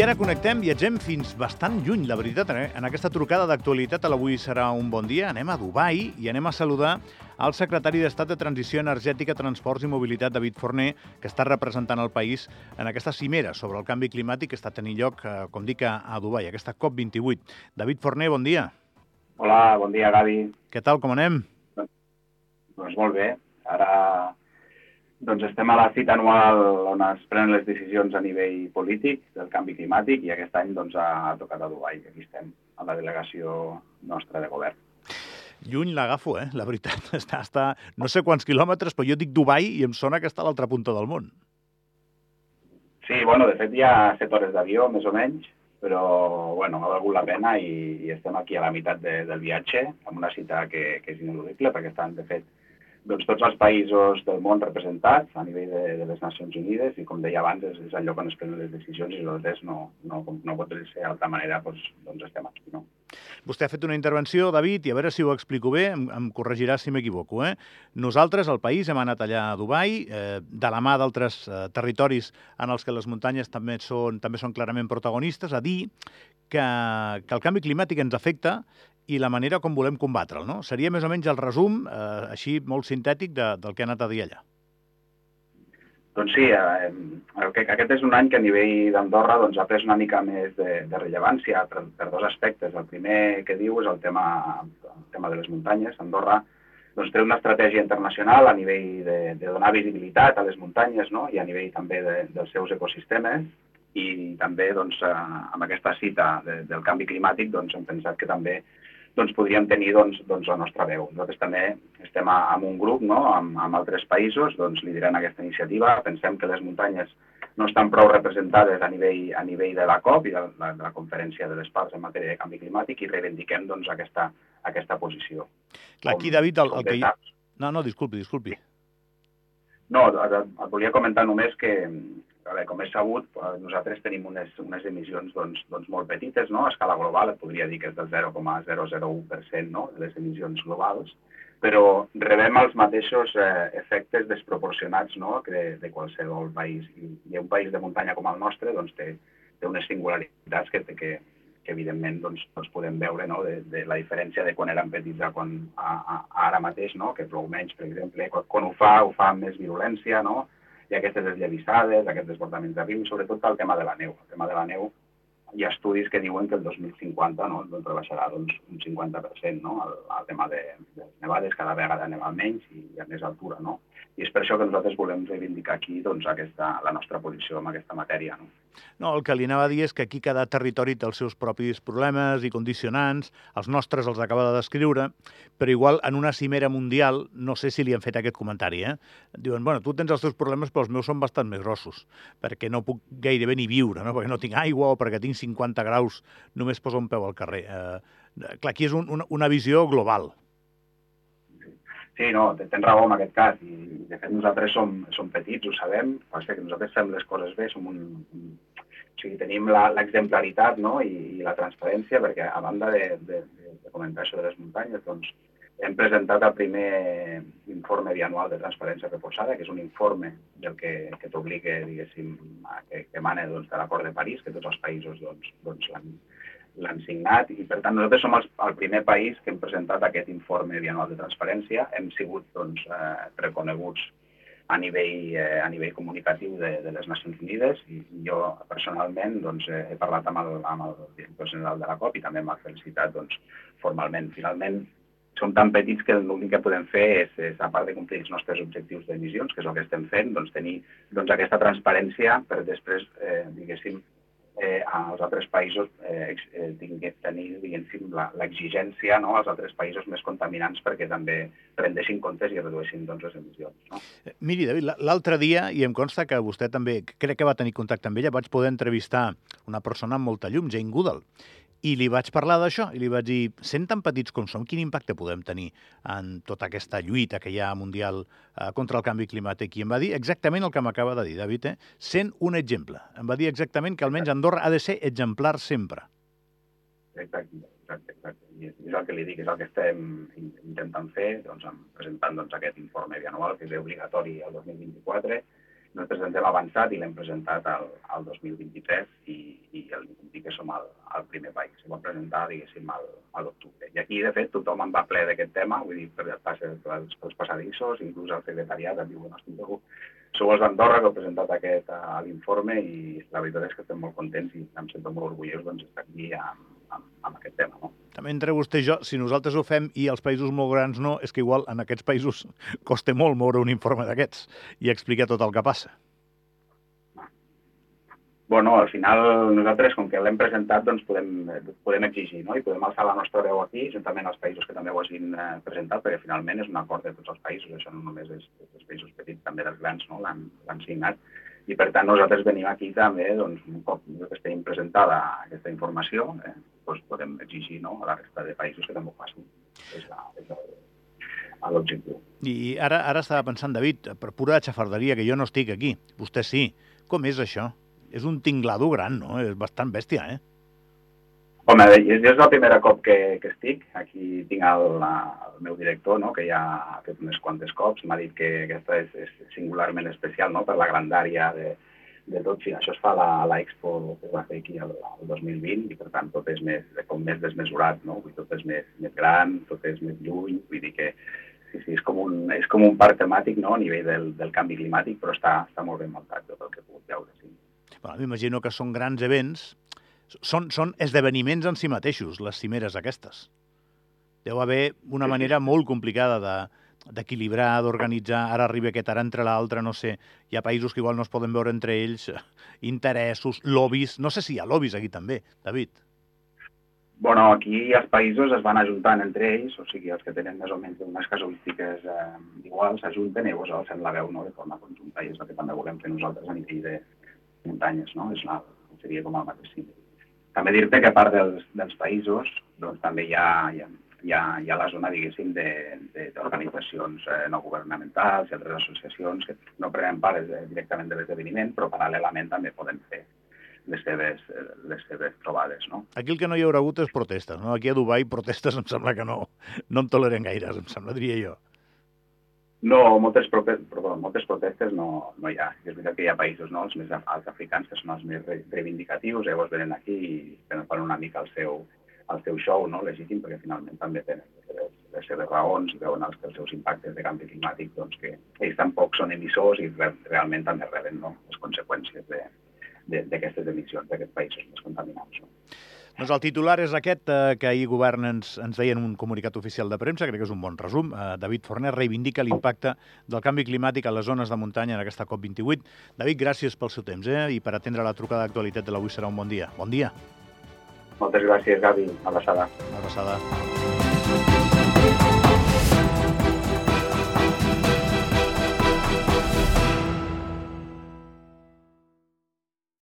I ara connectem, viatgem fins bastant lluny, la veritat. Eh? En aquesta trucada d'actualitat, l'avui serà un bon dia. Anem a Dubai i anem a saludar el secretari d'Estat de Transició Energètica, Transports i Mobilitat, David Forner, que està representant el país en aquesta cimera sobre el canvi climàtic que està tenint lloc, eh, com dic, a Dubai, aquesta COP28. David Forner, bon dia. Hola, bon dia, Gavi. Què tal, com anem? Doncs molt bé. Ara doncs estem a la cita anual on es prenen les decisions a nivell polític del canvi climàtic i aquest any doncs, ha tocat a Dubai. Aquí estem, a la delegació nostra de govern. Lluny l'agafo, eh? La veritat. Està, està no sé quants quilòmetres, però jo dic Dubai i em sona que està a l'altra punta del món. Sí, bueno, de fet hi ha set hores d'avió, més o menys, però bueno, ha valgut la pena i, i estem aquí a la meitat de, del viatge, amb una cita que, que és ineludible, perquè estan, de fet, doncs, tots els països del món representats a nivell de, de les Nacions Unides i, com deia abans, és, és lloc on es prenen les decisions i nosaltres no, no, no pot ser d'altra manera, doncs, doncs estem aquí. No? Vostè ha fet una intervenció, David, i a veure si ho explico bé, em, em corregirà si m'equivoco. Eh? Nosaltres, el país, hem anat allà a Dubai, eh, de la mà d'altres eh, territoris en els que les muntanyes també són, també són clarament protagonistes, a dir que, que el canvi climàtic ens afecta i la manera com volem combatre'l, no? Seria més o menys el resum, eh, així molt sintètic, de, del que ha anat a dir allà. Doncs sí, eh, aquest és un any que a nivell d'Andorra doncs, ha pres una mica més de, de rellevància per, per dos aspectes. El primer que diu és el tema, el tema de les muntanyes. Andorra doncs, té una estratègia internacional a nivell de, de donar visibilitat a les muntanyes no? i a nivell també de, dels seus ecosistemes i també doncs, eh, amb aquesta cita de, del canvi climàtic doncs, hem pensat que també doncs podríem tenir doncs, doncs la nostra veu. Nosaltres també estem a, amb un grup no? amb, amb altres països doncs, liderant aquesta iniciativa. Pensem que les muntanyes no estan prou representades a nivell, a nivell de la COP i de la, de la Conferència de les Parts en matèria de canvi climàtic i reivindiquem doncs, aquesta, aquesta posició. Clar, aquí, David, el, el que... Hi... No, no, disculpi, disculpi. No, et volia comentar només que, veure, com és sabut, nosaltres tenim unes, unes emissions doncs, doncs molt petites, no? a escala global, et podria dir que és del 0,001% no? de les emissions globals, però rebem els mateixos eh, efectes desproporcionats no? que de, de qualsevol país. I, I un país de muntanya com el nostre doncs, té, té unes singularitats que, que, que evidentment doncs, doncs podem veure no? de, de la diferència de quan érem petits a, quan, a, a, a ara mateix, no? que plou menys, per exemple, quan, quan ho fa, ho fa amb més violència, no? I aquestes esllavissades, aquests desbordaments de riu, sobretot el tema de la neu. El tema de la neu, hi ha estudis que diuen que el 2050 no, doncs rebaixarà doncs, un 50% no, el, el tema de, de les nevades, cada vegada neva menys i hi ha més altura. No? I és per això que nosaltres volem reivindicar aquí doncs, aquesta, la nostra posició en aquesta matèria. No? No, el que li anava a dir és que aquí cada territori té els seus propis problemes i condicionants, els nostres els acaba de descriure, però igual en una cimera mundial, no sé si li han fet aquest comentari, eh? Diuen, bueno, tu tens els teus problemes, però els meus són bastant més grossos, perquè no puc gairebé ni viure, no? perquè no tinc aigua o perquè tinc 50 graus, només poso un peu al carrer. Eh, clar, aquí és un, una, una visió global. Sí, no, tens raó en aquest cas. I, de fet, nosaltres som, som petits, ho sabem, passa que nosaltres fem les coses bé, som un, o sigui, tenim l'exemplaritat no? I, i la transparència, perquè a banda de, de, de comentar això de les muntanyes, doncs, hem presentat el primer informe bianual de transparència reforçada, que és un informe del que, que t'obliga, diguéssim, a, que, que emana doncs, de l'acord de París, que tots els països doncs, doncs signat i, per tant, nosaltres som el, el primer país que hem presentat aquest informe bianual de transparència. Hem sigut doncs, eh, reconeguts a nivell, eh, a nivell comunicatiu de, de les Nacions Unides i jo personalment doncs, he parlat amb el, amb el director general de la COP i també m'ha felicitat doncs, formalment. Finalment, som tan petits que l'únic que podem fer és, és, a part de complir els nostres objectius d'emissions, que és el que estem fent, doncs, tenir doncs, aquesta transparència per després, eh, diguéssim, eh, als altres països eh, eh, tenir, l'exigència no, als altres països més contaminants perquè també prendessin comptes i redueixin doncs, les emissions. No? Eh, miri, David, l'altre dia, i em consta que vostè també, crec que va tenir contacte amb ella, vaig poder entrevistar una persona amb molta llum, Jane Goodall, i li vaig parlar d'això, i li vaig dir, sent tan petits com som, quin impacte podem tenir en tota aquesta lluita que hi ha mundial eh, contra el canvi climàtic? I em va dir exactament el que m'acaba de dir, David, eh? sent un exemple. Em va dir exactament que almenys Andorra ha de ser exemplar sempre. Exacte, exacte, exacte. I és el que li dic, és el que estem intentant fer, doncs, presentant doncs, aquest informe bianual, que és obligatori el 2024, nosaltres ens hem avançat i l'hem presentat al, al 2023 i, i el dir que som el, el primer país. Ho vam presentar, diguéssim, al, a l'octubre. I aquí, de fet, tothom en va ple d'aquest tema, vull dir, per, per, pels, pels passadissos, inclús el secretariat em diu, no estic segur, sou els d'Andorra que heu presentat aquest a l'informe i la veritat és que estem molt contents i em sento molt orgullós doncs, d'estar aquí amb, amb, amb aquest tema. No? També entre vostè i jo, si nosaltres ho fem i els països molt grans no, és que igual en aquests països costa molt moure un informe d'aquests i explicar tot el que passa bueno, al final nosaltres, com que l'hem presentat, doncs podem, podem exigir no? i podem alçar la nostra veu aquí, juntament als països que també ho hagin eh, presentat, perquè finalment és un acord de tots els països, això no només és dels països petits, també dels grans no? l'han signat. I per tant nosaltres venim aquí també, doncs, un cop que estem presentada aquesta informació, eh, doncs podem exigir no? a la resta de països que també ho facin. És, la, és l'objectiu. I ara, ara estava pensant, David, per pura xafarderia, que jo no estic aquí, vostè sí. Com és això? és un tinglado gran, no? És bastant bèstia, eh? Home, és, és la primera cop que, que estic. Aquí tinc el, el meu director, no? que ja ha fet unes quantes cops. M'ha dit que aquesta és, és singularment especial no? per la grandària de, de tot. Sí, això es fa a l'Expo que es va fer aquí el, el 2020 i per tant tot és més, com més desmesurat, no? Vull, tot és més, més gran, tot és més lluny, vull dir que sí, sí, és com un, és com un parc temàtic no? a nivell del, del canvi climàtic, però està, està molt ben muntat tot el que he pogut veure. Sí. Bueno, M'imagino que són grans events, són, són esdeveniments en si mateixos, les cimeres aquestes. Deu haver una manera molt complicada de, d'equilibrar, d'organitzar, ara arriba aquest, ara entre l'altre, no sé, hi ha països que igual no es poden veure entre ells, interessos, lobbies, no sé si hi ha lobbies aquí també, David. Bueno, aquí els països es van ajuntant entre ells, o sigui, els que tenen més o menys unes casuístiques eh, iguals s'ajunten i llavors alcen la veu no, de forma conjunta, i és el que també volem fer nosaltres a nivell de, muntanyes, no? És la, seria com el mateix símbol. També dir-te que a part dels, dels països, doncs també hi ha, hi ha, hi ha, hi ha la zona, diguéssim, d'organitzacions eh, no governamentals i altres associacions que no prenen part de, directament de l'esdeveniment, però paral·lelament també poden fer les seves, les seves trobades. No? Aquí el que no hi haurà hagut és protestes. No? Aquí a Dubai protestes em sembla que no, no en toleren gaires, em sembla, diria jo. No, moltes, perdó, moltes protestes no, no hi ha. És veritat que hi ha països, no, els més els africans, que són els més reivindicatius, llavors venen aquí i fan una mica el seu, el seu show no, legítim, perquè finalment també tenen les les seves raons i veuen els, els seus impactes de canvi climàtic, doncs que ells tampoc són emissors i re, realment també reben no, les conseqüències d'aquestes emissions d'aquests països més contaminats. No. Doncs el titular és aquest, eh, que ahir govern ens, ens deia en un comunicat oficial de premsa, crec que és un bon resum. Eh, David Forner reivindica l'impacte del canvi climàtic a les zones de muntanya en aquesta COP28. David, gràcies pel seu temps eh, i per atendre la trucada d'actualitat de l'avui serà un bon dia. Bon dia. Moltes gràcies, Gavi. Abraçada. Abraçada.